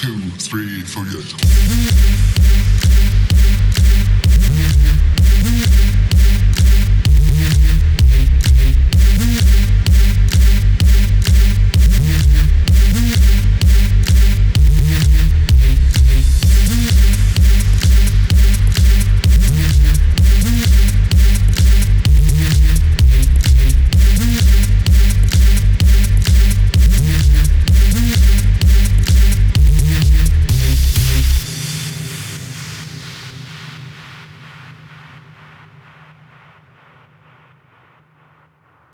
two, three, four years.